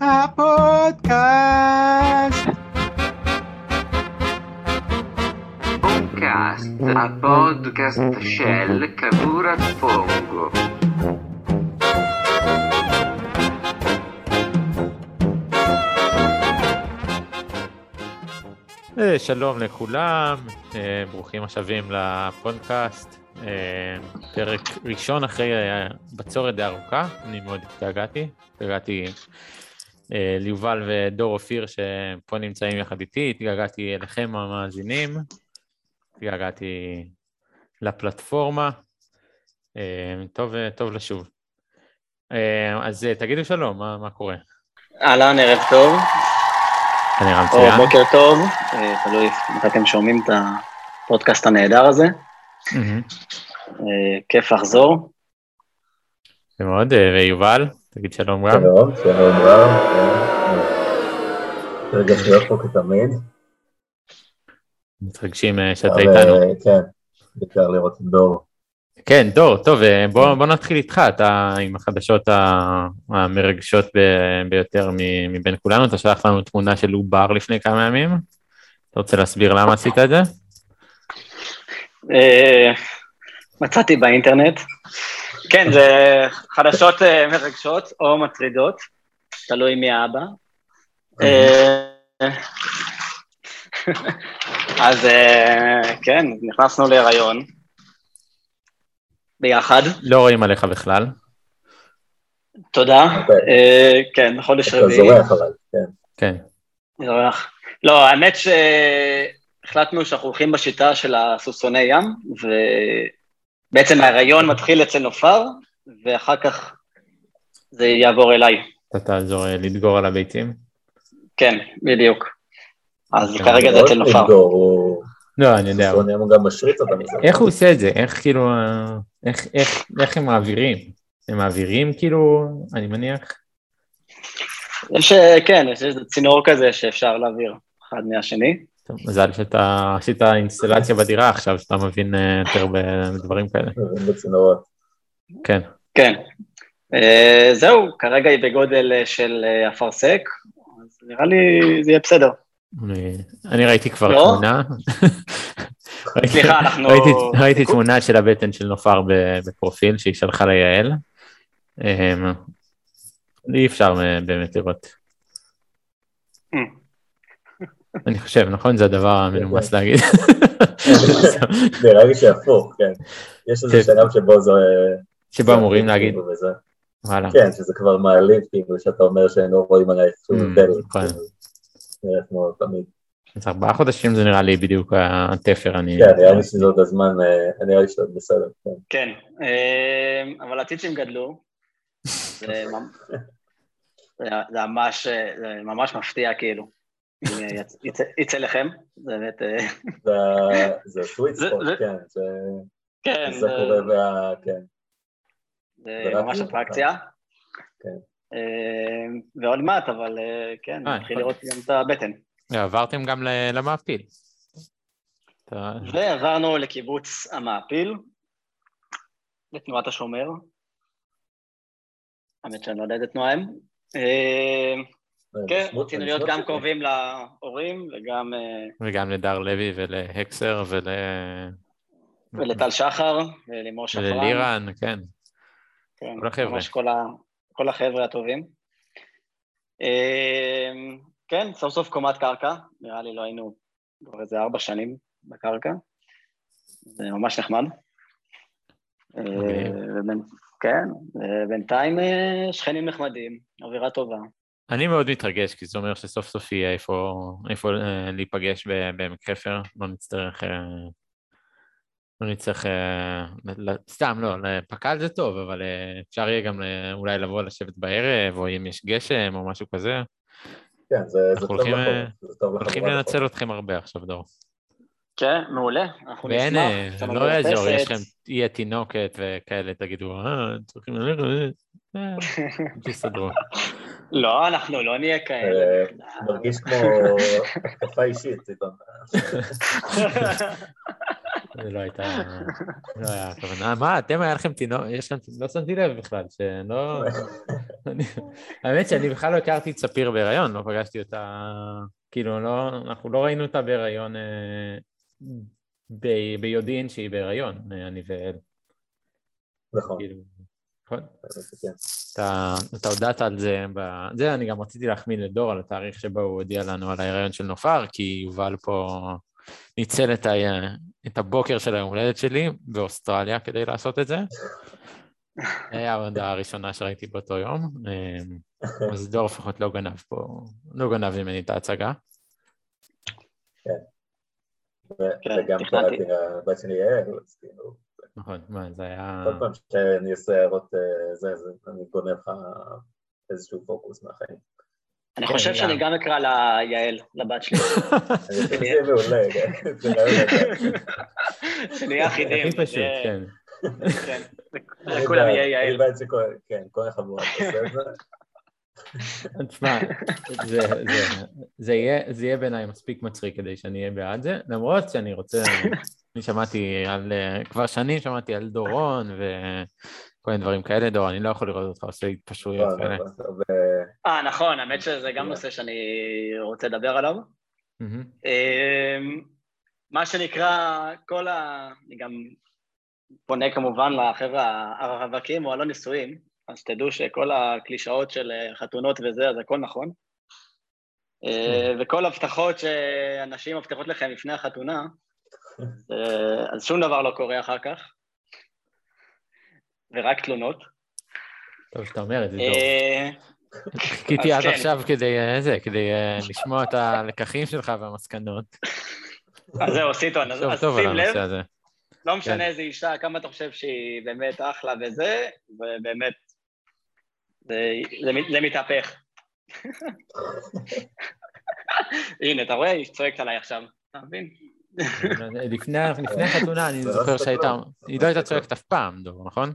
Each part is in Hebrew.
הפודקאסט. Podcast, a podcast Shell Cavour Pongo. אה, שלום לכולם, אה, ברוכים השבים לפודקאסט. אה, פרק ראשון אחרי בצורת די ארוכה, אני מאוד התגעגעתי. התגעגעתי ליובל ודור אופיר שפה נמצאים יחד איתי, התגעגעתי אליכם המאזינים, התגעגעתי לפלטפורמה. אה, טוב, אה, טוב לשוב. אה, אז אה, תגידו שלום, מה, מה קורה? אהלן, ערב טוב, או מצוין. בוקר טוב, אה, תלוי מתי אתם שומעים את הפודקאסט הנהדר הזה. אה, כיף לחזור. יפה מאוד, אה, ויובל, תגיד שלום גם. שלום, שלום רב. כן. מתרגש להיות פה כתמיד. מתרגשים אה, שאתה איתנו. אה, כן, בעיקר לראות את דור. כן, דור, טוב, אה, בוא, בוא נתחיל איתך, אתה עם החדשות המרגשות ב- ביותר מבין כולנו, אתה שלח לנו תמונה של עובר לפני כמה ימים, אתה רוצה להסביר למה עשית את זה? מצאתי באינטרנט. כן, זה חדשות אה, מרגשות או מטרידות, תלוי מי האבא. אה, אז אה, כן, נכנסנו להיריון ביחד, לא רואים עליך בכלל. תודה. אוקיי. כן, חודש אתה רביעי. זורח אבל, כן. כן, זורח. לא, האמת שהחלטנו שאנחנו הולכים בשיטה של הסוסוני ים, ובעצם ההיריון מתחיל אצל נופר, ואחר כך זה יעבור אליי. אתה תעזור אה, לדגור על הביצים. כן, בדיוק. אז כן, כרגע זה אצל נופר. לא, אני יודע. סוני הוא גם משריץ אותם מזה. איך הוא עושה את זה? איך כאילו, אה, איך, הם מעבירים? הם מעבירים כאילו, אני מניח? יש, כן, יש איזה צינור כזה שאפשר להעביר אחד מהשני. טוב, מזל שאתה עשית אינסטלציה בדירה עכשיו, שאתה מבין אה, יותר בדברים כאלה. בצינורות. כן. כן. אה, זהו, כרגע היא בגודל אה, של אפרסק, אז נראה לי זה יהיה בסדר. אני, ראיתי כבר לא? תמונה. ראיתי- סליחה, אנחנו- ראיתי, ראיתי תמונה של הבטן של נופר ב- בפרופיל שהיא שלחה ליעל. אי אפשר אה, באמת לראות. Mm. אני חושב, נכון? זה הדבר המנומס להגיד. נראה לי שהפוך, כן. יש איזה כן. שלב שבו זה... שבו אמורים להגיד, כאילו, וואלה. כן, שזה כבר מעליב, כאילו, שאתה אומר שהם לא רואים עלייך שום Mm, הבדל. נכון. כאילו, נראה כמו תמיד. אז ארבעה חודשים זה נראה לי בדיוק התפר, אני... כן, נראה לי שזה עוד הזמן, אה, נראה לי שזה עוד בסדר, כן. כן, אה, אבל הציצים גדלו. אה, זה ממש מפתיע, כאילו. יצא- לכם, זה באמת... אה, זה- זה סוויט זה- ספוט, זה- כן, זה כן, זה זה- קורה, וה- כן. זה ממש זה. אטרקציה. כן. אה, ועוד מעט, אבל אה, כן, נתחיל. לראות גם את הבטן. עברתם גם ל- למעפיל. ועברנו לקיבוץ המעפיל, לתנועת השומר. האמת שאני לא יודע איזה תנועה הם. אה, כן, רצינו להיות גם. קרובים להורים וגם אה, וגם לדר לוי ולהקסר ול... ולטל שחר ולימור שפרן. וללירן, כן. כן, כל החבר'ה. ממש כל, ה, כל החבר'ה הטובים. אה, כן, סוף סוף קומת קרקע, נראה לי לא היינו כבר איזה ארבע שנים בקרקע. זה ממש נחמד. אה, כן, ובינתיים אה, שכנים נחמדים, אווירה טובה. אני מאוד מתרגש, כי זה אומר שסוף סוף יהיה איפה, איפה אה, להיפגש בעמק חפר, לא נצטרך... אה, לא נצטרך... אה, סתם, לא, פק"ל זה טוב, אבל אה, אפשר יהיה גם אה, אולי לבוא לשבת בערב, או אם יש גשם או משהו כזה. כן, זה זה אנחנו טוב הולכים, לחורף, אה, זה טוב לחורף. הולכים לנצל אתכם הרבה עכשיו, דור. כן, מעולה, אנחנו ואין, נשמח. לא יעזור. יש לכם, תהיה תינוקת וכאלה, תגידו, אה, צריכים ללכת, תסתדרו. לא, אנחנו לא נהיה כאלה. אה, מרגיש כמו התקפה אישית. זה לא הייתה, לא היה הכוונה. מה, אתם היה לכם תינוק, יש לכם, לא שמתי לב בכלל, שלא... אני- האמת שאני בכלל לא הכרתי את ספיר בהיריון, לא פגשתי אותה, כאילו, לא, אנחנו לא ראינו אותה בהיריון אה, ביודעין שהיא בהיריון, אה, אני ואל, נכון, כאילו, נכון? כן. אתה, אתה הודעת על זה, ב... זה אני גם רציתי להחמיא לדור על התאריך שבו הוא הודיע לנו על ההיריון של נופר, כי יובל פה ניצל את, ה... את הבוקר של היום הולדת שלי באוסטרליה כדי לעשות את זה. היה ההודעה הראשונה שראיתי באותו יום, אה, אז דור לפחות לא גנב פה, לא גנב ממני את ההצגה. ו- כן, וגם. קראתי לבת שלי יעל, אז כאילו, נכון, מה, זה היה... כל פעם שאני עושה הערות אה, זה, זה, אני בונה לך איזשהו פוקוס מהחיים. אני כן, חושב. שאני גם אקרא לה יעל, לבת שלי. אני חושב שזה יהיה מעולה, כן, זה יפה. שנהיה אחידים. הכי פשוט, זה- כן. כן. לכולם בעד, יהיה אני יעל. כן, כל החבורה תעשה את זה. תשמע, זה, זה, זה, יהיה, זה יהיה בעיניי מספיק מצחיק כדי שאני אהיה בעד זה, למרות שאני רוצה, אני שמעתי על, אה, כבר שנים שמעתי על דורון וכל מיני דברים כאלה, דור, אני לא יכול לראות אותך עושה התפשרויות לא, כאלה. לא, לא, ו- אה, נכון, האמת שזה גם נושא שאני רוצה לדבר עליו. אמ, מה שנקרא, כל ה... אני גם פונה כמובן לחבר'ה הרווקים או הלא נשואים, אז תדעו שכל הקלישאות של אה, חתונות וזה, אז הכל נכון. אה, וכל הבטחות שאנשים מבטיחות לכם לפני החתונה, אז שום דבר לא קורה אחר כך, ורק תלונות. טוב שאתה אומר את זה, דור. אה, חיכיתי עד כן. עכשיו כדי אה, זה, כדי אה, לשמוע את הלקחים שלך והמסקנות. אז זהו, סיטון, אז טוב, טוב שים לב. לא משנה כן. איזה אישה, כמה אתה חושב שהיא באמת אחלה וזה, ובאמת, זה, זה, מת- זה מתהפך. הנה, אתה רואה? היא צועקת עליי עכשיו, אתה מבין? לפני לפני החתונה אני לא זוכר עשתה שהיית, כלום. היא לא הייתה צועקת אף פעם, דור, נכון?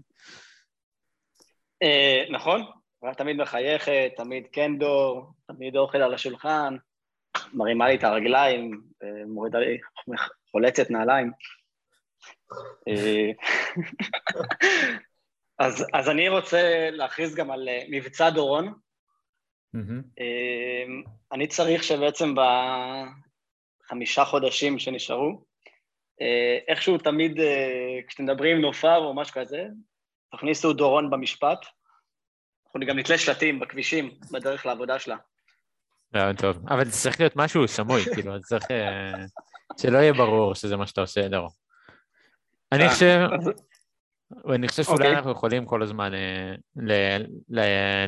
אה, נכון, אבל תמיד מחייכת, תמיד כן דור, תמיד אוכל על השולחן, מרימה לי את הרגליים, אה, מורידה לי, חולצת נעליים. אה, אז, אז אני רוצה להכריז גם על מבצע דורון. אמ, אני צריך שבעצם בחמישה חודשים שנשארו, אה, איכשהו תמיד אה, כשאתם מדברים עם נופר או משהו כזה, תכניסו דורון במשפט. אנחנו גם נתלה שלטים בכבישים בדרך לעבודה שלה. רעיון טוב. אבל זה צריך להיות משהו סמוי, כאילו, זה צריך... אה, שלא יהיה ברור שזה מה שאתה עושה, דור. אני חושב... אני חושב שאולי אוקיי. אנחנו יכולים כל הזמן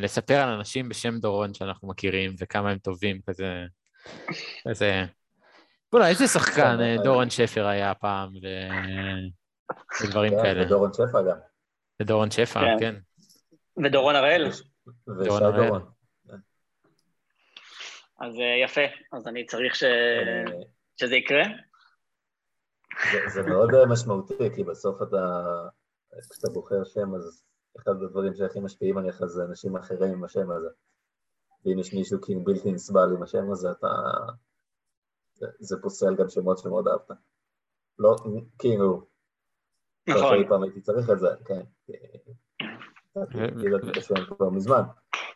לספר על אנשים בשם דורון שאנחנו מכירים וכמה הם טובים, כזה... בוא'נה, איזה שחקן אה, דורון שפר היה פעם, ודברים כן, כאלה. ודורון שפע גם. ודורון שפר, כן. כן. ודורון הראל, ושי דורון הראל. אז אה, יפה, אז אני צריך ש... אה, שזה יקרה. זה- זה מאוד משמעותי, כי בסוף אתה, כשאתה בוחר שם, אז אחד הדברים שהכי משפיעים עליך זה אנשים אחרים עם השם הזה. ואם יש מישהו כאילו בלתי נסבל עם השם הזה, אתה... זה, פוסל גם שמות שמאוד אהבת. לא, כאילו, לא נכון. שאי פעם הייתי צריך את זה, כן. כבר מזמן,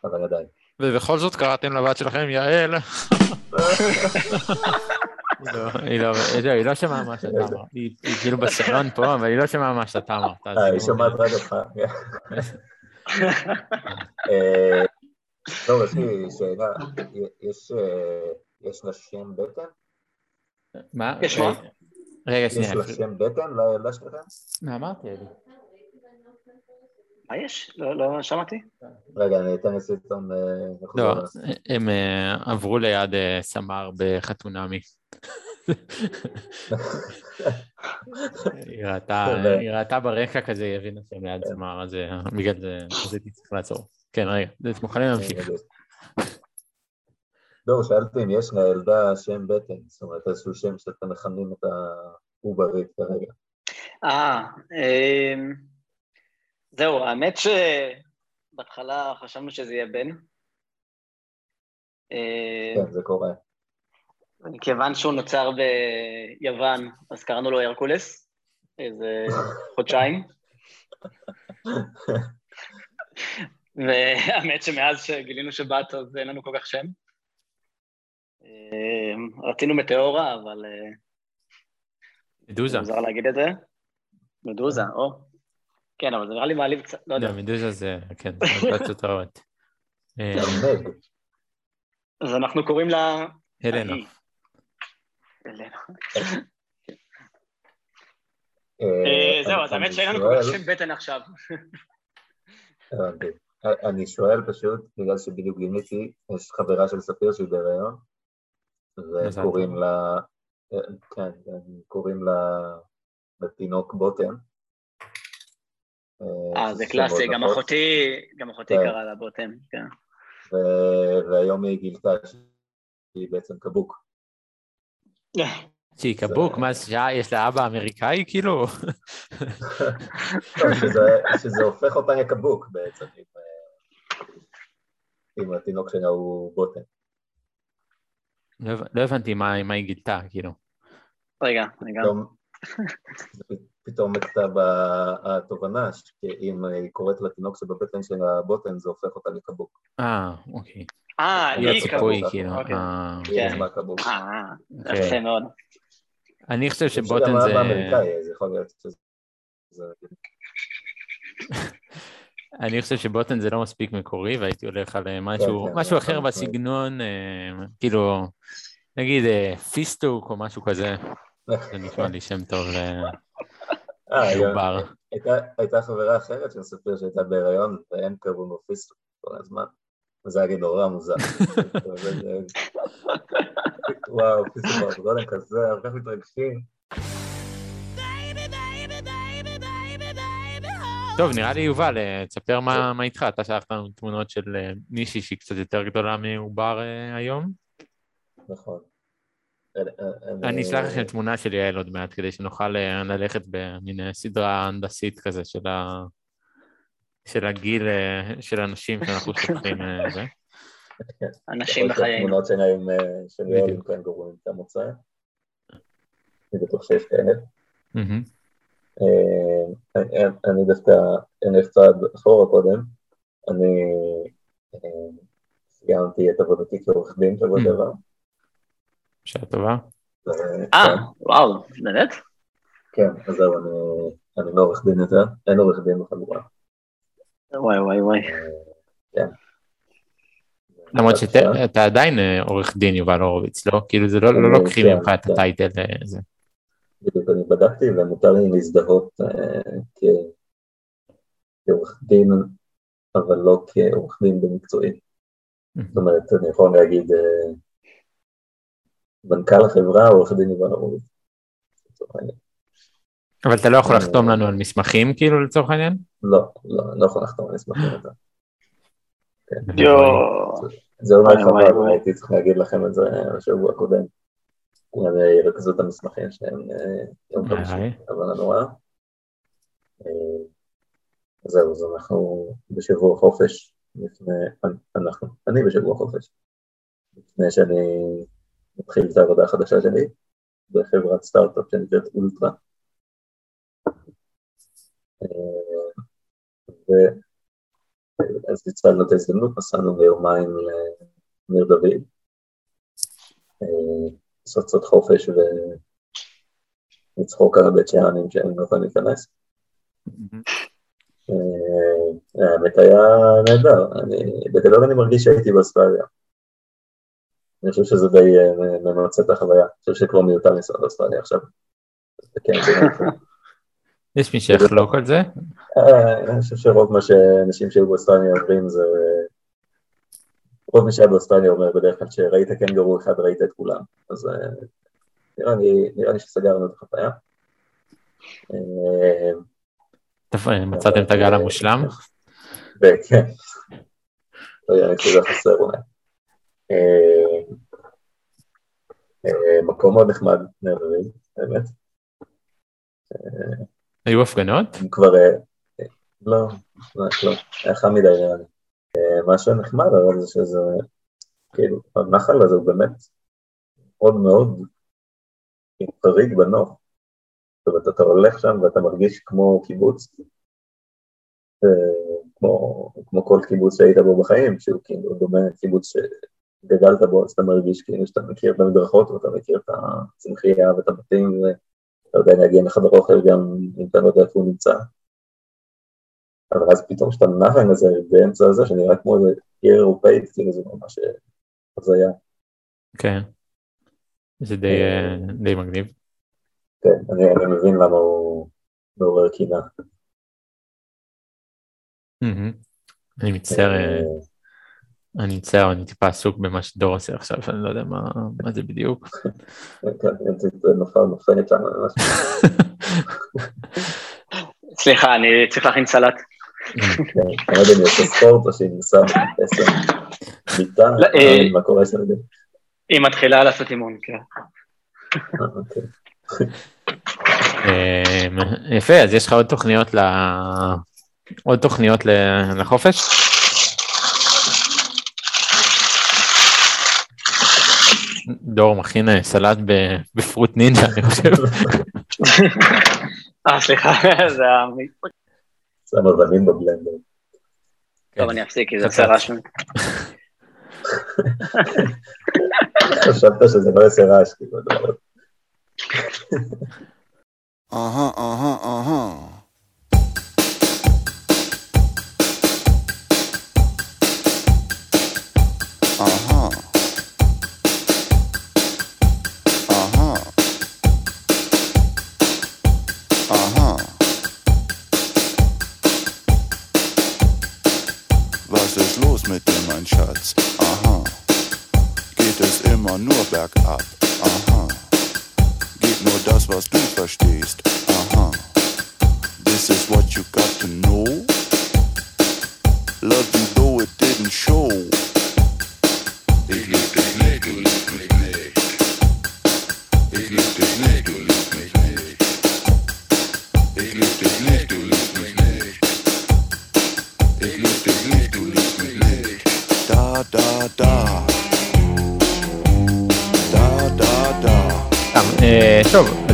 אבל עדיין. ובכל זאת קראתם לבת שלכם יעל. היא לא- לא- זהו, היא לא שמעה מה שאתה אמרת. היא כאילו בסלון פה, אבל היא לא שמעה מה שאתה אמרת. אה, היא לא שומעת. רק אותך. אה, טוב, יש לי שאלה. יש, שם בטן? מה? יש מה? רגע, יש שנייה. לה שם בטן לילדה שלכם? מה אמרתי, אלי? מה יש? לא לא שמעתי. רגע, אני אתן לסרטון אה, לא, לזה. הם אה, עברו ליד אה, סמר בחתונמי. היא ראתה- ברקע כזה, היא הבינה שהם ליד סמר, אז אה, בגלל זה אז הייתי צריך לעצור. כן, רגע, אתם מוכנים להמשיך. לא, שאלתי אם יש לילדה שם בטן, זאת אומרת איזשהו שם שאתם מכנים את העוברית כרגע. אה, אמ, זהו, האמת שבהתחלה חשבנו שזה יהיה בן. אה, כן, זה קורה. מכיוון שהוא נוצר ביוון, אז קראנו לו הרקולס. איזה חודשיים. והאמת שמאז שגילינו שבאת אז אין לנו כל כך שם. אה, רצינו מטאורה, אבל אה, מדוזה. מוזר להגיד את זה. מדוזה, או. כן, אבל זה נראה לי מעליב קצת, לא יודע. לא, מדוזה זה, כן, זה נקודות רעות. אה, תענג. אז אנחנו קוראים לה... הלנה. אה, אה, זהו, אז האמת שאין לנו כל כך שם בטן עכשיו. הבנתי. אני שואל פשוט, בגלל שבדיוק גיליתי, יש חברה של ספיר שהיא בהיריון, וקוראים. לה, כן, קוראים לה לתינוק בוטם. אה, זה קלאסי, גם. אחותי, גם אחותי כן. קראה לה בוטם, כן. ו- והיום היא גילתה שהיא בעצם קבוק. שהיא קבוק, מה, יש לה אבא אמריקאי כאילו? שזה- הופך אותה לקבוק בעצם, אם, אה, אם התינוק שלה הוא בוטם. לא לא הבנתי מה היא גילתה, כאילו. רגע, רגע. פתאום, פתאום בכתב ה- התובנה, שאם היא קוראת לתינוק שבבטן של הבוטן, זה הופך אותה לקבוק. אה, אוקיי. אה, היא היא קבוק. כאילו. אוקיי. אה, היא כן. עצמה קבוק. אה, אוקיי. יפה מאוד. אני חושב שגם שבוטן זה... אז יכול להיות שזה... אני חושב שבוטן זה לא מספיק מקורי, והייתי הולך על אה, משהו, משהו זה אחר. בסגנון, אה, כאילו, נגיד אה, פיסטוק או משהו כזה, זה נשמע לי שם טוב אה, לעובר. הייתה- חברה אחרת של ספיר שהייתה בהיריון, והם קראו לו פיסטוק כל הזמן. וזה היה נורא מוזר. וואו, פיסטוק בגודל כזה, הרבה מתרגשים. טוב, נראה לי יובל, אה, תספר מה מה איתך, אתה שלחת לנו תמונות של אה, מישהי שהיא קצת יותר גדולה מעובר אה, היום. נכון. אני אשלח לכם תמונה של יעל עוד מעט, כדי שנוכל ללכת במין סדרה הנדסית כזה של ה... של הגיל של אנשים שאנחנו שולחים זה. אנשים בחיינו. תמונות שלהם, של יעל עם. קנגורו עם את המוצא. אני בטוח שיש כאלה. אה, אני- דווקא אלך צעד אחורה קודם. אני אה, סיימתי את עבודתי כעורך דין שבוע Mm. שעבר. שעה טובה. ו- אה, כן, וואו, באמת? כן, אז זהו, אני- לא עורך דין יותר, אין עורך דין בחבורה. וואי וואי וואי. למרות עכשיו, שאתה עדיין אה, עורך דין יובל הורוביץ, לא? כאילו זה לא לא לוקחים כן, ממך את כן. הטייטל אה, זה. בדיוק בדקתי ומותר לי להזדהות אה, כ- כעורך דין, אבל לא כעורך דין במקצועי. זאת אומרת, אני יכול להגיד אה, מנכ"ל החברה, עורך דין יובל העניין. אבל אתה לא יכול אה, לחתום לנו על מסמכים כאילו לצורך העניין? לא, לא, אני לא יכול לחתום על מסמכים יותר. יואו. זה אולי וואי, חבל. הייתי צריך להגיד לכם את זה בשבוע הקודם. הם אה, ירכזו את המסמכים שלהם אה, יום. חמישי, אבל הנורא. אה, זהו, אז אנחנו בשבוע חופש, לפני, אנחנו, אני בשבוע חופש, לפני שאני מתחיל את העבודה החדשה שלי, בחברת סטארט-אפ שנקראת אולטרה. אה, ו- אז ניצלנו את ההזדמנות, נסענו ליומיים לניר דוד, לעשות קצת חופש ולצחוק על הבית שאנים שהם לא יכולים להיכנס. אה, האמת היה נהדר, בגדול אני מרגיש שהייתי באוסטרליה. אני חושב שזה די אה, ממצה את החוויה, אני חושב שכבר מיותר לנסוע לאוסטרליה עכשיו. כן. יש מי שיחלוק על זה? אה, אני חושב שרוב מה שאנשים שהיו באוסטרליה אומרים זה... רוב מי שהיה באוסטרליה אומר בדרך כלל שראית קנגורו אחד ראית את כולם, אז אה, נראה לי, נראה לי שסגרנו את החוויה. אה, אה, מצאתם את הגל המושלם? וכן, לא יודע, אני חושב חסר אולי. מקום מאוד נחמד, דוד, באמת. היו הפגנות? כבר... לא, ממש לא, היה חם מדי נראה לי. אה, מה שנחמד אבל זה שזה, כאילו, הנחל הזה הוא באמת מאוד מאוד חריג בנוף. זאת אומרת, אתה הולך שם ואתה מרגיש כמו קיבוץ, אה, כמו, כמו כל קיבוץ שהיית בו בחיים, שהוא כאילו דומה לקיבוץ שגדלת בו, אז אתה מרגיש כאילו שאתה מכיר את המדרכות ואתה מכיר את הצמחייה ואת הבתים, ואתה יודע להגיע לחדר אוכל גם אם אתה לא יודע איפה הוא נמצא. אבל אז פתאום כשאתה נח עם איזה באמצע הזה, שנראה כמו איזה עיר אירופאית, כאילו זה ממש הזיה. כן. זה די, אה, די מגניב. כן, אני, אני מבין למה הוא מעורר קינה. אני מצטער, אה, אני מצטער, אני טיפה עסוק במה שדור עושה עכשיו, אני לא יודע מה מה זה בדיוק. כן, ממש. סליחה, אני צריך להכין סלט. כן, אני לא יודע אם עושה ספורט או שהיא לא, לא אה, יודע מה קורה שם. היא מתחילה לעשות אימון, כן. אה, אוקיי. אמ, יפה, אז יש לך עוד תוכניות ל... עוד תוכניות לחופש? דור מכין אה, סלט בפרוט נינג'ה, אני חושב. אה, סליחה, זה ה... שם אבנים בבלנדר. טוב, אני אפסיק, כי זה עושה רעש. חשבת שזה לא יעשה רעש, כאילו, אתה אומר, Uh-huh, uh-huh, mit dir, mein Schatz? Aha. Geht es immer nur bergab? Aha. Geht nur das, was du verstehst. Aha. This is what you got to know. Love you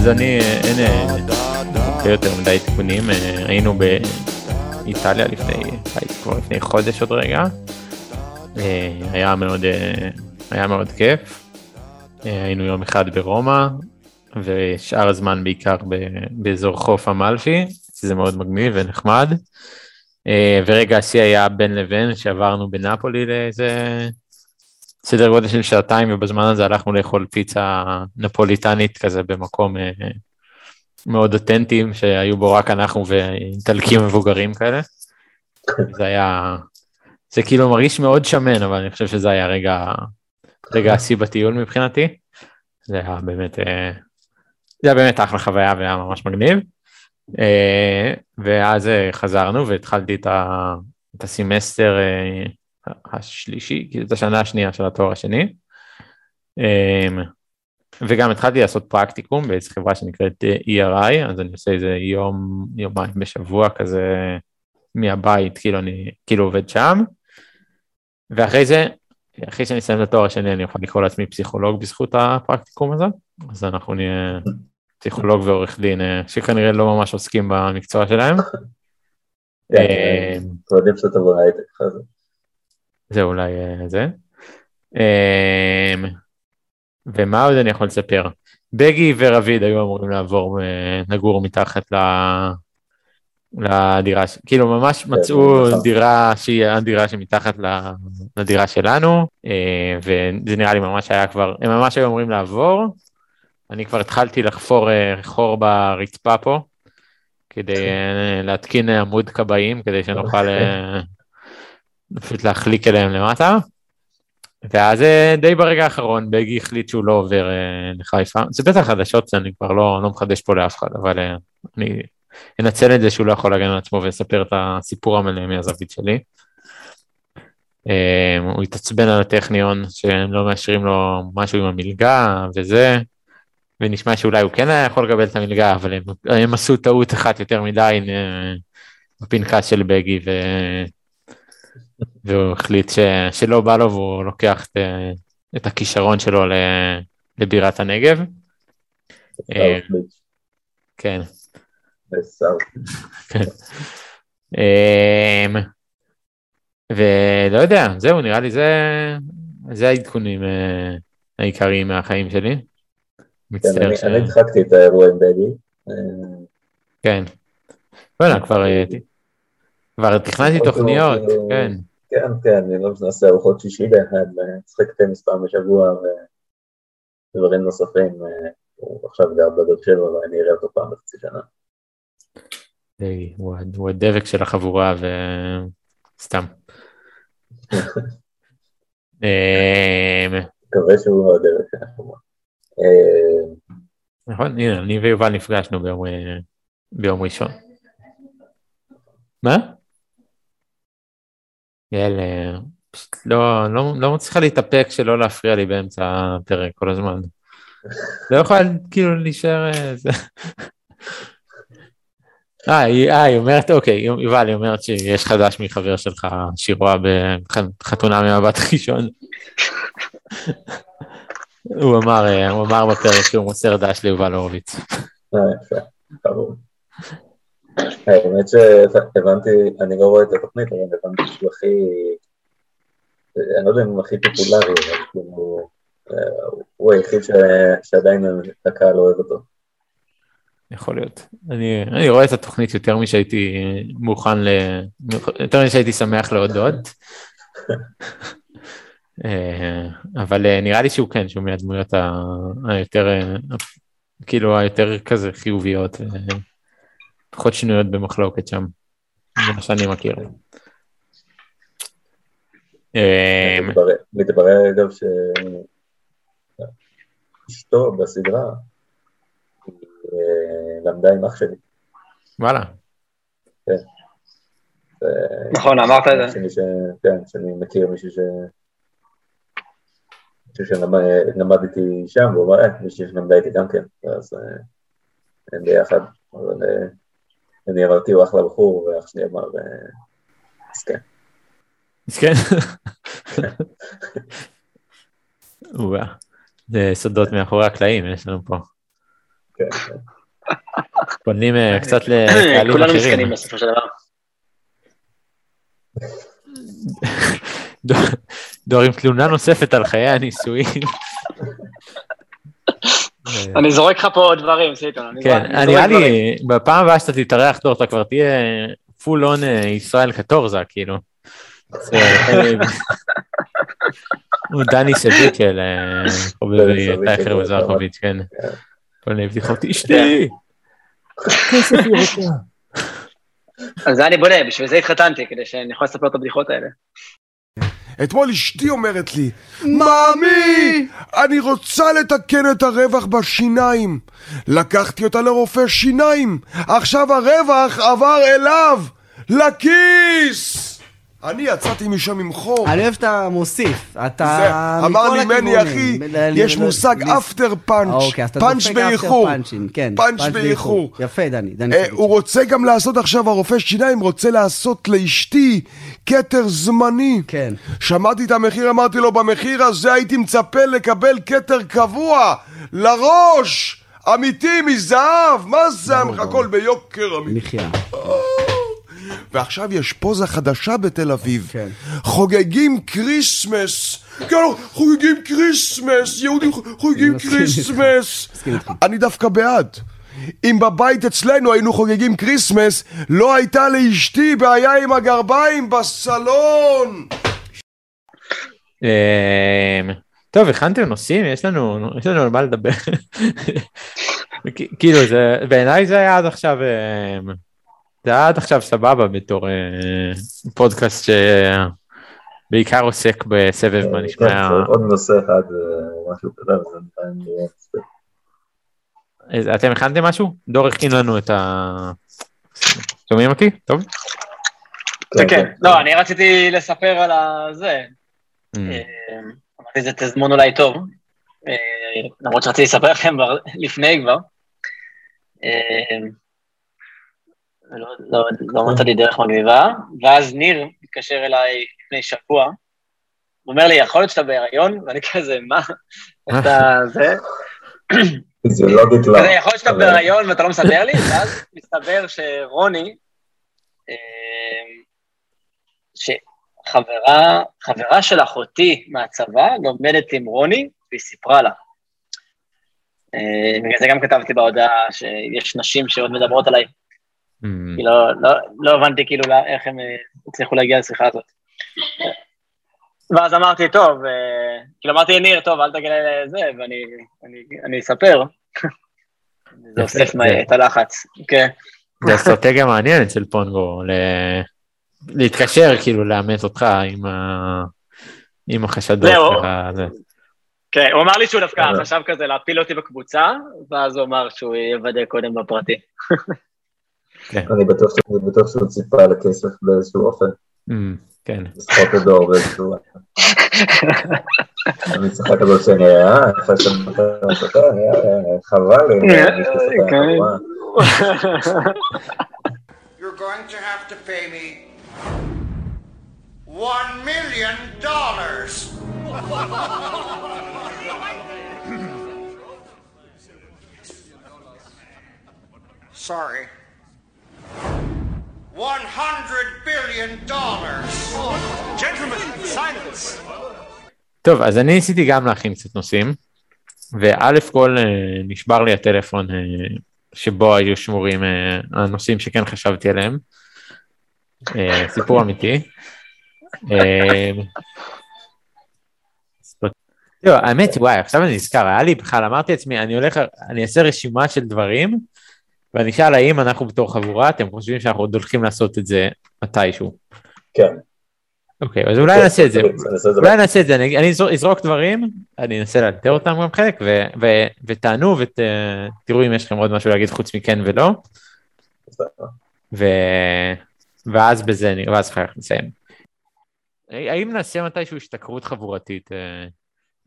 אז אני, אין אה, יותר מדי תיקונים, אה, היינו באיטליה לפני, כבר לפני חודש עוד רגע, אה, היה מאוד, היה מאוד כיף, היינו יום אחד ברומא, ושאר הזמן בעיקר באזור חוף אמלפי, שזה מאוד מגניב ונחמד, ורגע השיא היה בין לבין, שעברנו בנפולי לאיזה סדר גודל של שעתיים, ובזמן הזה הלכנו לאכול פיצה נפוליטנית כזה במקום אה, מאוד אותנטיים, שהיו בו רק אנחנו ואיטלקים מבוגרים כאלה. זה היה, זה כאילו מרגיש מאוד שמן, אבל אני חושב שזה היה רגע, רגע השיא בטיול מבחינתי. זה היה באמת, אה, זה היה באמת אחלה חוויה והיה ממש מגניב. אה, ואז חזרנו והתחלתי את, הסמסטר השלישי, כאילו את השנה השנייה של התואר השני. אמ, וגם התחלתי לעשות פרקטיקום באיזו חברה שנקראת ERI, אז אני עושה איזה יום, יומיים בשבוע כזה מהבית, כאילו אני כאילו עובד שם. ואחרי זה, אחרי שאני אסיים את התואר השני, אני יכול לקרוא לעצמי פסיכולוג בזכות הפרקטיקום הזה, אז אנחנו נהיה פסיכולוג ועורך דין, אה, שכנראה לא ממש עוסקים במקצוע שלהם. כן, אנחנו יודעים שאתה בהייטק אחרי זה. אולי אה, זה. אמ, ומה עוד אני יכול לספר? בגי ורביד היו אמורים לעבור, אה, לגור מתחת ל... לדירה, כאילו ממש מצאו נכון. דירה שהיא הדירה שמתחת לדירה שלנו, אה, וזה נראה לי ממש היה כבר, הם ממש היו אמורים לעבור. אני כבר התחלתי לחפור אה, חור ברצפה פה, כדי אה, להתקין עמוד כבאים, כדי שנוכל אה, פשוט להחליק אליהם למטה. ואז אה, די ברגע האחרון בגי החליט שהוא לא עובר אה, לחיפה. זה בטח חדשות, אני כבר לא, לא מחדש פה לאף אחד, אבל אה, אני אנצל את זה שהוא לא יכול להגן על עצמו ולספר את הסיפור המלא מהזווית שלי. הוא התעצבן על הטכניון שהם לא מאשרים לו משהו עם המלגה וזה, ונשמע שאולי הוא כן היה יכול לקבל את המלגה, אבל הם, הם עשו טעות אחת יותר מדי בפנקס של בגי. והוא החליט ש... שלא בא לו והוא לוקח את, את הכישרון שלו ל... לבירת הנגב. אה, כן. כן. אמ, ולא יודע, זהו, נראה לי זה, זה העדכונים אה, העיקריים מהחיים שלי. כן, מצטער ש... אני הדחקתי את האירוע עם בגי. אה, כן. וואלה, כבר אה, כבר תכננתי אוקיי, תוכניות. כן. כן, כן, אני לא נעשה ארוחות שישי ביחד, נשחק טניס פעם בשבוע ודברים נוספים. אה, הוא עכשיו גר בבאר שבע ואני אראה אותו פעם בחצי שנה. די, הוא הדבק של החבורה וסתם. אמ, מקווה שהוא לא הדרך שלנו. אה, נכון, הנה, אני ויובל נפגשנו ביום, אה, ביום ראשון. מה? יאללה, פשוט לא, לא, לא מצליחה להתאפק שלא להפריע לי באמצע הפרק כל הזמן. לא יכולה כאילו להישאר... אה, זה. אה, היא אה, היא אומרת, אוקיי, יובל, היא אומרת שיש חדש מחבר שלך שהיא רואה בחתונה ממבט ראשון. הוא אמר, אה, הוא אמר בפרק שהוא מוסר דש ליובל הורוביץ. אה. האמת שהבנתי, אני לא רואה את התוכנית, אבל הבנתי שהוא הכי, אני לא יודע אם הוא הכי פופולרי, אבל כאילו, אה, הוא היחיד שעדיין הקהל אוהב אותו. יכול להיות. אני, אני רואה את התוכנית יותר משהייתי מוכן ל... יותר משהייתי שמח להודות. אה, אבל אה, נראה לי שהוא כן, שהוא מהדמויות היותר, כאילו היותר כזה חיוביות, פחות שנויות במחלוקת שם, ממה שאני מכיר. אה, מתברר- מתברר אגב שאשתו בסדרה אה, למדה עם אח שלי. וואלה, ו- נכון, אמרת את זה. כן, שאני מכיר מישהו ש... מישהו שלמד איתי שם, והוא אמר, אה, מישהו שלמדה איתי גם כן, אז אה, הם ביחד, אבל אה, אני אמרתי, הוא אחלה בחור, ואח שלי אמר, אה, אז כן. אז כן. וואה, זה סודות מאחורי הקלעים יש לנו פה. כן. פונים אה, קצת לקהלים כולנו אחרים. מסכנים בסופו של דבר. דור- דור עם תלונה נוספת על חיי הנישואין. אה, אני זורק לך פה עוד דברים, סיטון. כן, אני נראה. לי, בפעם הבאה שאתה תתארח דור, אתה כבר תהיה פול און ישראל קטורזה, כאילו. זה- הוא דני סביקל, אה, סביקל, טייכר וזרחוביץ', כן. כן. כל מיני בדיחות, אשתי! כסף היא רוצה. אז זה אני בונה, בשביל זה התחתנתי, כדי שאני יכול לספר את הבדיחות האלה. אתמול אשתי אומרת לי, מאמי, אני רוצה לתקן את הרווח בשיניים. לקחתי אותה לרופא שיניים, עכשיו הרווח עבר אליו, לכיס! אני יצאתי משם עם חור. אני אוהב שאתה מוסיף, אתה... זה, אמר לי מני. אחי, יש מושג אפטר פאנץ', פאנץ' באיחור. פאנצ'ים, כן. פאנץ' באיחור. יפה, דני, דני אה. הוא רוצה גם לעשות עכשיו, הרופא שיניים רוצה לעשות לאשתי כתר זמני. כן. שמעתי את המחיר, אמרתי לו, במחיר הזה הייתי מצפה לקבל כתר קבוע, לראש, אמיתי, מזהב, מה זה, הכל ביוקר אמיתי. ועכשיו יש פוזה חדשה בתל אביב. כן. חוגגים Christmas. כן, חוגגים Christmas, יהודים חוגגים. Christmas. אני דווקא בעד. אם בבית אצלנו היינו חוגגים Christmas, לא הייתה לאשתי בעיה עם הגרביים בסלון. אמ, טוב, הכנתם נושאים? יש לנו, יש לנו על מה לדבר. כאילו, זה, בעיניי זה היה עד עכשיו, אמ, זה היה עד עכשיו סבבה בתור אה, פודקאסט שבעיקר עוסק בסבב מה כן, נשמע. צריך עוד נושא אחד, אה, משהו נראה מספיק. אז אתם הכנתם משהו? דור הכין לנו את ה... שומעים אותי? טוב? כן, כן. לא, אני רציתי לספר על הזה. Mm. אה, אמרתי, זה תזמון אולי טוב. אה, למרות שרציתי לספר לכם לפני כבר. לא, לא, לא מצאתי דרך מגניבה, ואז ניר התקשר אליי לפני שבוע, הוא אומר לי, יכול להיות שאתה בהיריון? ואני כזה, מה? אתה זה? פיזיולוגית לא. יודע, יכול להיות שאתה בהיריון ואתה לא מספר לי, ואז מסתבר שרוני, אה, שחברה חברה של אחותי מהצבא לומדת עם רוני, והיא סיפרה לה. אה, בגלל זה גם כתבתי בהודעה שיש נשים שעוד מדברות עליי, כי לא, לא, לא הבנתי כאילו לא- איך הם אה, הצליחו להגיע לשיחה הזאת. ואז אמרתי, טוב, אה, כאילו אמרתי לניר, טוב, אל תגיד לזה, ואני אני, אני אספר. זה אוסף את הלחץ, כן. זה אסטרטגיה מעניינת של פונגו, ל- להתקשר, כאילו, לאמץ אותך עם ה- עם החשדות. זה. כן, הוא אמר לי שהוא דווקא. חשב כזה להפיל אותי בקבוצה, ואז הוא אמר שהוא יוודא קודם בפרטי. אני בטוח ש- אני בטוח שהוא ציפה לכסף באיזשהו אופן, Mm, כן. לסחוט את דור באיזשהו... אני צוחק על זה שאני, אה, איפה שאתה מדבר, אה, חבל לי, אה, אני חושב שאתה כן. חבורה. You're going to have to pay me one million dollars. Sorry. טוב, אז אני ניסיתי גם להכין קצת נושאים, וא' כל אה, נשבר לי הטלפון אה, שבו היו שמורים אה, הנושאים שכן חשבתי עליהם. סיפור אמיתי. האמת, וואי, עכשיו אני נזכר, היה לי בכלל, אמרתי לעצמי, אני הולך, אני אעשה רשימה של דברים, ואני אשאל האם אנחנו בתור חבורה, אתם חושבים שאנחנו עוד הולכים לעשות את זה מתישהו. כן. אוקיי, אז אולי נעשה את זה. אולי נעשה את זה, אני, אזרוק, דברים, אני אנסה לאתר אותם גם חלק, ותענו ותראו אם יש לכם עוד משהו להגיד חוץ מכן ולא, ואז בזה, ואז אחר כך נסיים. האם נעשה מתישהו השתכרות חבורתית אה,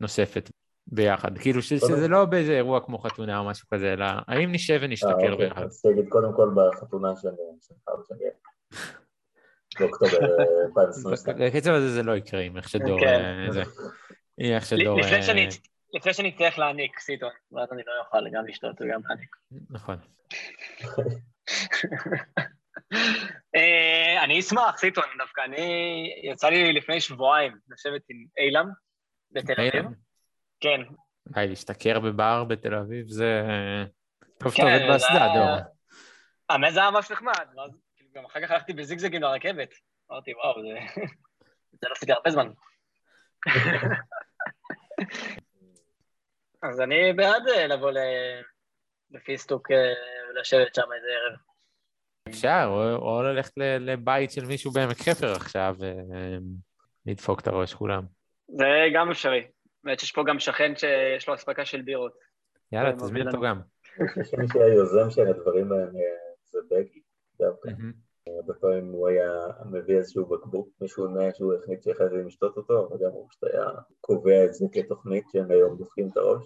נוספת ביחד? כאילו ש- שזה לא באיזה אירוע כמו חתונה או משהו כזה, אלא האם נשב אה, ונשתכר אוקיי. ביחד? אז תגיד קודם כל בחתונה שאני באוקטובר אה, 2022. בקצב הזה זה לא יקרה עם איך שדור, כן. אה, איך שדור, לפני אה, שאני- לפני שאני אצטרך להעניק סיטון, ואז אני לא אוכל גם לשתות וגם להעניק. נכון. אה, אני אשמח, סיטון, דווקא אני, יצא לי לפני שבועיים לשבת עם אילם בתל אביב. כן, די, להשתכר בבר בתל אביב זה... טוב כן, שאתה עובד זה באסדה, דור. האמת זה היה ממש נחמד, ואז כאילו, גם אחר כך הלכתי בזיגזגים לרכבת. אמרתי, וואו, זה... זה לא עשיתי הרבה זמן. אז אני בעד אה, לבוא ל- לפיסטוק אה, ולשבת שם איזה ערב. אפשר, או, או ללכת לבית של מישהו בעמק חפר עכשיו ולדפוק את הראש כולם. זה גם אפשרי. באמת שיש פה גם שכן שיש לו אספקה של בירות. יאללה, תזמין אותו. גם. אני חושב שמי שהיה יוזם של הדברים האלה זה בגי, דווקא. הרבה פעמים הוא היה מביא איזשהו בקבוק משונה שהוא החליט שחייבים לשתות אותו, וגם הוא פשוט היה קובע את זה כתוכנית שהם היום דופקים את הראש.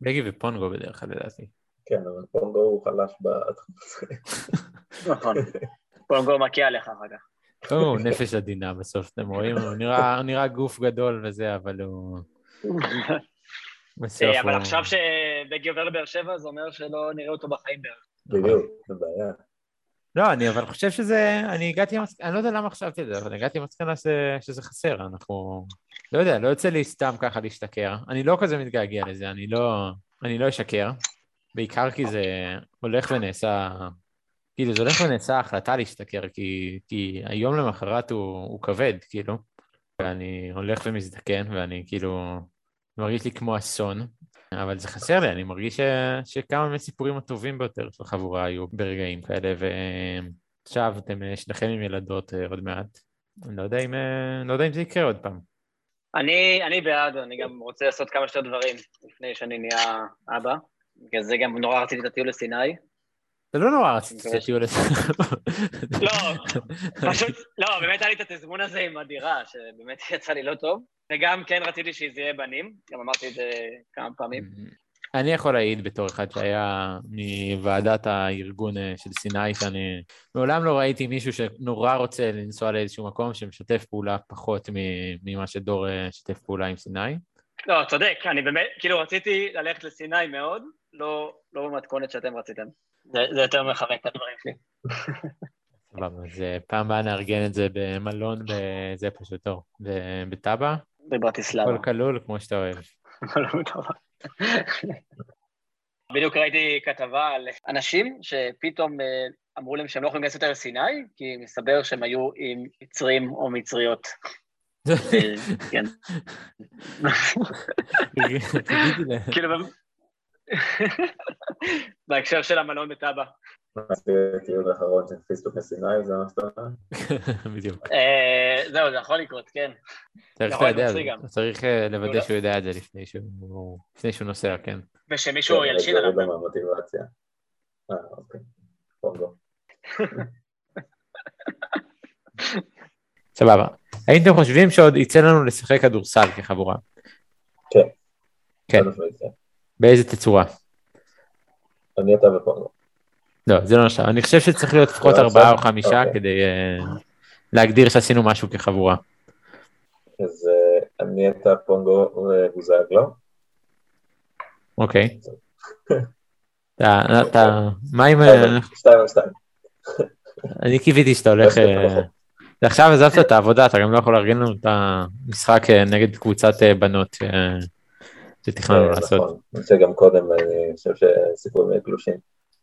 בגי ופונגו בדרך כלל לדעתי. כן, אבל פונגו הוא חלש בתחום הזה. נכון. פונגו מכה עליך אחר כך. הוא נפש עדינה בסוף, אתם רואים? הוא נראה גוף גדול וזה, אבל הוא... אה, אבל. עכשיו שבגי עובר לבאר שבע, זה אומר שלא נראה אותו בחיים בערך. בדיוק, זה בעיה. לא, אני אבל חושב שזה, אני הגעתי, אני לא יודע למה חשבתי על זה, אבל הגעתי למסקנה שזה חסר, אנחנו, לא יודע, לא יוצא לי סתם ככה להשתכר, אני לא כזה מתגעגע לזה, אני לא, אני לא אשקר, בעיקר כי זה הולך ונעשה, כאילו זה הולך ונעשה החלטה להשתכר, כי, כי היום למחרת הוא, הוא כבד, כאילו, ואני הולך ומזדקן, ואני כאילו, מרגיש לי כמו אסון, אבל זה חסר לי, אני מרגיש ש... שכמה מהסיפורים הטובים ביותר של החבורה היו ברגעים כאלה, ועכשיו אתם אה, שניכם עם ילדות אה, עוד מעט. אני לא יודע אם, אה, לא יודע אם זה יקרה עוד פעם. אני, אני בעד, אני גם רוצה לעשות כמה שיותר דברים לפני שאני נהיה אבא. בגלל זה גם נורא רציתי את הטיול לסיני. זה לא נורא רציתי שתהיו לזה. לא, פשוט, לא, באמת היה לי את התזמון הזה עם הדירה, שבאמת יצא לי לא טוב. וגם כן רציתי שזה יהיה בנים, גם אמרתי את זה כמה פעמים. אני יכול להעיד בתור אחד שהיה מוועדת הארגון של סיני, שאני מעולם לא ראיתי מישהו שנורא רוצה לנסוע לאיזשהו מקום שמשתף פעולה פחות מ- ממה שדור שיתף פעולה עם סיני. לא, צודק, אני באמת, כאילו רציתי ללכת לסיני מאוד, לא, לא במתכונת שאתם רציתם. זה, זה יותר מחבק את הדברים שלי. סבבה, אז אה, פעם הבאה נארגן את זה במלון, בזה פשוט ב- בטאבה, בברטיסלבה. הכל כלול כמו שאתה אוהב. בדיוק ראיתי כתבה על אנשים שפתאום אה, אמרו להם שהם לא יכולים להיכנס יותר לסיני, כי מסתבר שהם היו עם מצרים או מצריות. אה, כן. כאילו, בהקשר של המלון בטאבה. זה טיול האחרון של פיסטוק לסיני, זה מה שאתה אומר? בדיוק. אה, זהו, זה יכול לקרות, כן. צריך גם. צריך אה, לוודא לא. שהוא יודע את זה לפני שהוא לפני שהוא נוסע, כן. ושמישהו כן, ילשין זה עליו. יורד מהמוטיבציה. אה, אוקיי. פונגו. סבבה. האם אתם חושבים שעוד יצא לנו לשחק כדורסל כחבורה? כן. כן. באיזה תצורה? אני אתה ופונגו. לא, זה לא נחשב. אני חושב שצריך להיות לפחות לא ארבעה או? חמישה אוקיי. כדי אה, להגדיר שעשינו משהו כחבורה. אז אה, אני אתה פונגו ובוזגלו. אוקיי. אתה, אתה, מה אם... שתיים אה, שתיים על שתיים. אני קיוויתי שאתה הולך... אה, עכשיו עזבת את העבודה, אתה גם לא יכול לארגן לנו את המשחק אה, נגד קבוצת אה, בנות אה, שתכננו אה, לעשות. נכון. שגם קודם אני חושב שהסיפורים היו גלושים.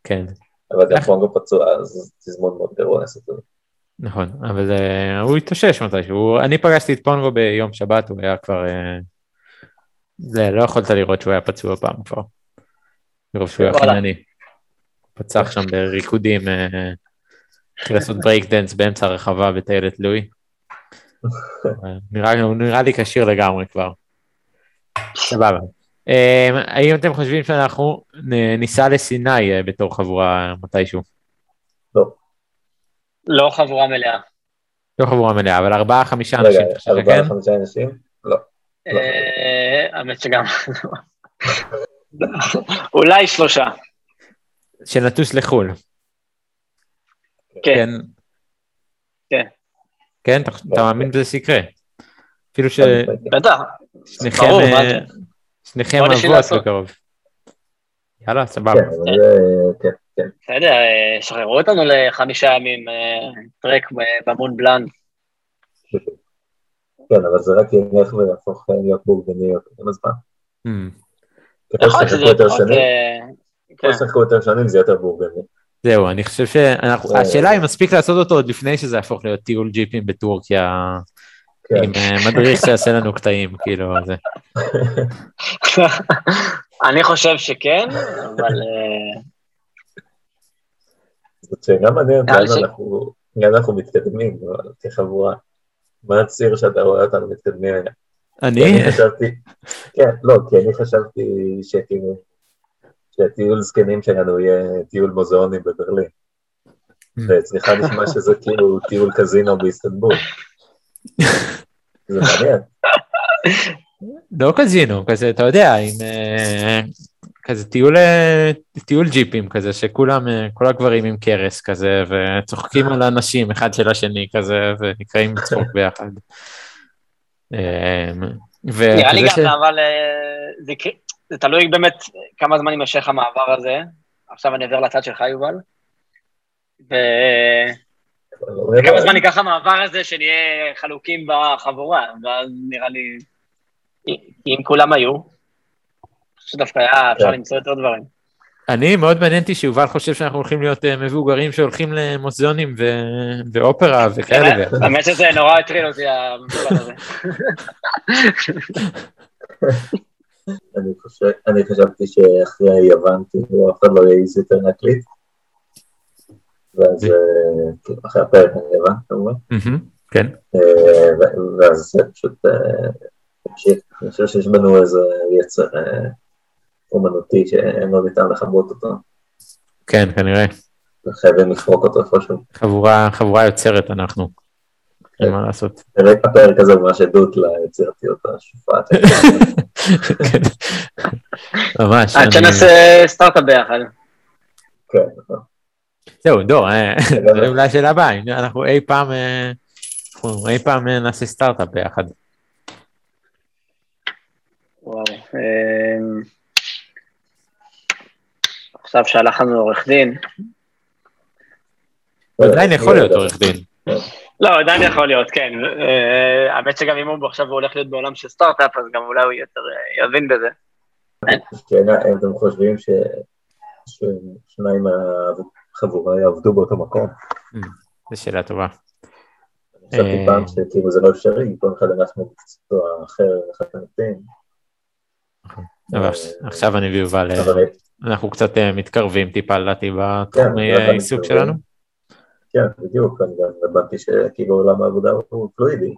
כן, אבל גם? פונגו פצוע, אז תזמון מאוד גרוע לעשות את זה. נכון, אבל אה, הוא התאושש מתישהו. אני פגשתי את פונגו ביום שבת, הוא היה כבר... אה, זה, לא יכולת לראות שהוא היה פצוע פעם כבר. מרוב שהוא היה. חינני. פצח שם בריקודים, אה, התחיל לעשות ברייק דנס באמצע הרחבה בטיילת לואי. אה, נראה לי כשיר לגמרי כבר. סבבה. אה, האם אתם חושבים שאנחנו ניסע לסיני אה, בתור חבורה מתישהו? לא. לא חבורה מלאה. לא חבורה מלאה, אבל ארבעה, חמישה אנשים, רגע, ארבעה? חמישה אנשים? לא. אה, האמת שגם... אולי שלושה. שנטוס לחו"ל. כן. כן? כן. כן? אתה- אתה מאמין בזה שיקרה? אפילו בטח. ששניכם ברור, אה? שניכם אבות? בקרוב. יאללה, סבבה. כן, כן, כן. בסדר, אה, שחררו אותנו לחמישה ימים אה, טרק במון בלאן. כן, אבל זה רק ילך ויהפוך להיות בורגני יותר עם הזמן. Hmm. ככל שזה יותר. שנים, ככל. שתשחקו יותר שנים זה יותר בורגני. זהו, אני חושב שאנחנו, אה. השאלה אם מספיק לעשות אותו עוד לפני שזה יהפוך להיות טיול ג'יפים בטורקיה עם אה, מדריך שיעשה לנו קטעים, כאילו, זה. אני חושב שכן, אבל אה, זאת שאלה מעניינת, לאן ש- אנחנו- מתקדמים כחבורה. מה הציר שאתה רואה אותנו מתקדמים אליה? אני, אני חשבתי, כן, לא, כי אני חשבתי שכאילו, שהטיול זקנים שלנו יהיה טיול מוזיאונים בברלין. ואצלך נשמע שזה כאילו טיול קזינו באיסטנבול. לא קזינו, כזה, אתה יודע, עם אה, כזה טיול, אה, טיול ג'יפים כזה, שכולם, אה, כל הגברים עם קרס כזה, וצוחקים על האנשים אחד של השני כזה, ונקראים לצחוק ביחד. אה, נראה לי גם, אבל זה תלוי באמת כמה זמן יימשך המעבר הזה. עכשיו אני עובר לצד שלך, יובל. וכמה זמן ייקח המעבר הזה שנהיה חלוקים בחבורה, ואז נראה לי, אם כולם היו, שדווקא היה אפשר כן. למצוא יותר דברים. אני מאוד מעניין אותי שיובל חושב שאנחנו הולכים להיות אה, מבוגרים שהולכים למוזיאונים ו- ואופרה וכאלה. האמת- שזה נורא הטריל אותי, המשפט הזה. אני חושב, אני חשבתי שאחרי יוון, כאילו, אף אחד לא יעז יותר להקליט. ואז, אה, אחרי הפרק על יוון, כמובן. כן. אה, ואז זה פשוט אה, המשיך. אני חושב שיש בנו איזה יצר אה, אומנותי שלא ניתן לכבות אותו, כן, כנראה. וחייבים לפרוק אותו איפשהו. חבורה, חבורה יוצרת אנחנו. כן. אין מה לעשות. הפרק- הזה ממש עדות ליצירתיות השופעת. כן. ממש. עד אני- שנעשה סטארט-אפ ביחד. כן, נכון. זהו, דור, אה, לגמרי. זה אולי השאלה הבאה, אם אנחנו אי פעם, אה, אנחנו אי פעם אה, נעשה סטארט-אפ ביחד. וואו. אמ, עכשיו שהלך לנו עורך דין. עדיין יכול להיות עורך דין. לא, עדיין יכול להיות, כן. האמת שגם אם הוא עכשיו הולך להיות בעולם של סטארט-אפ, אז גם אולי הוא יותר יבין בזה. שאלה, האם אתם חושבים ש... ששניים מהחבורה יעבדו באותו מקום? זו שאלה טובה. חשבתי אה. פעם שכאילו זה לא אפשרי, כל אחד הנס מקצוע אחר לחלוטין. אבל אה, עכשיו אני ויובל, אה, אנחנו קצת אה, מתקרבים טיפה לדעתי כן, בתחומי ככה העיסוק. שלנו. כן, בדיוק, אני גם הבנתי שכאילו עולם העבודה הוא פלואידי,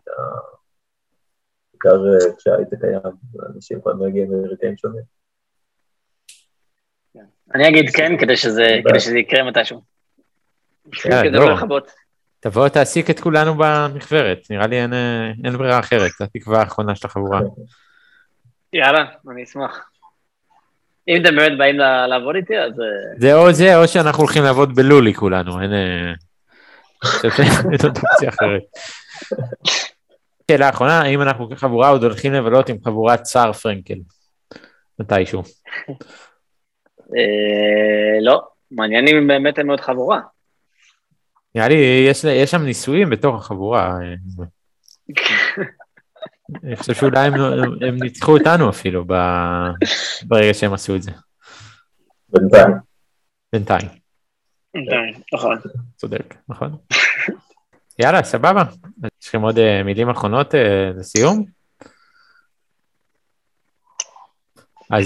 בעיקר אה, כשההייטק קיים, אנשים יכולים להגיע מרקעים שונים. אני אגיד כן, כדי שזה. כדי שזה יקרה מתישהו. כן, לא. תבוא תעסיק את כולנו במכוורת, נראה לי אין, אה, אין ברירה אחרת, זו התקווה האחרונה של החבורה. יאללה, אני אשמח. אם אתם באמת באים ל- לעבוד איתי, אז... אה, זה או זה או שאנחנו הולכים לעבוד בלולי כולנו, אין... אה, עוד אופציה אחרת. שאלה אחרונה, האם אנחנו כחבורה עוד הולכים לבלות עם חבורת סער פרנקל? מתישהו. אה, לא, מעניין אם באמת הם מאוד חבורה. נראה לי יש, יש שם ניסויים בתוך החבורה. אה, אני חושב שאולי הם, הם ניצחו אותנו אפילו ב, ברגע שהם עשו את זה, בינתיים, בינתיים. נכון. צודק, נכון? יאללה, סבבה. יש לכם עוד אה, מילים אחרונות לסיום? אז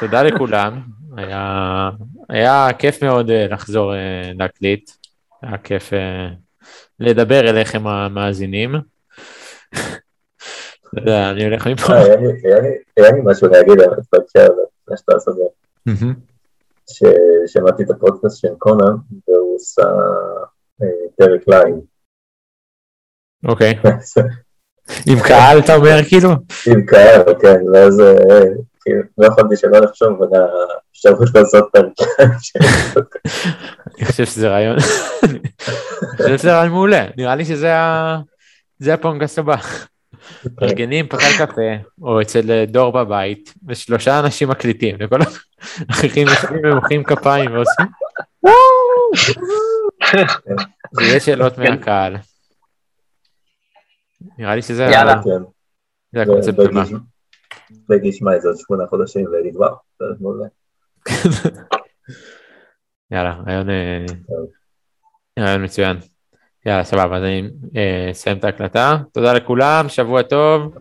תודה לכולם, היה, היה כיף מאוד אה, לחזור אה, להקליט, היה כיף אה, לדבר אליכם המאזינים. אתה יודע, אני הולך מפה. היה לי- משהו להגיד על בהקשר הזה, לפני שאתה עושה זה, מהמם. ששמעתי את הפודקאסט של קונן, והוא עושה פרק לייב. אוקיי, עם קהל אתה אומר כאילו? עם קהל, כן, ואז כאילו, לא יכולתי שלא לחשוב על האפשרות לעשות live. אני חושב שזה רעיון, אני חושב שזה רעיון מעולה, נראה לי שזה ה- זה הפונקאסט הבא. מארגנים פקל קפה, או אצל דור בבית, ושלושה אנשים מקליטים, וכל האחרים יושבים ומוחאים כפיים ועושים ויש שאלות מהקהל. נראה לי שזה יאללה. זה הקונספט הבא. בגי ישמע את זה עוד שמונה חודשים פרק מעולה. יאללה, רעיון אה, רעיון מצוין. יאללה, סבבה, אז אני אה, אסיים את ההקלטה. תודה לכולם, שבוע טוב.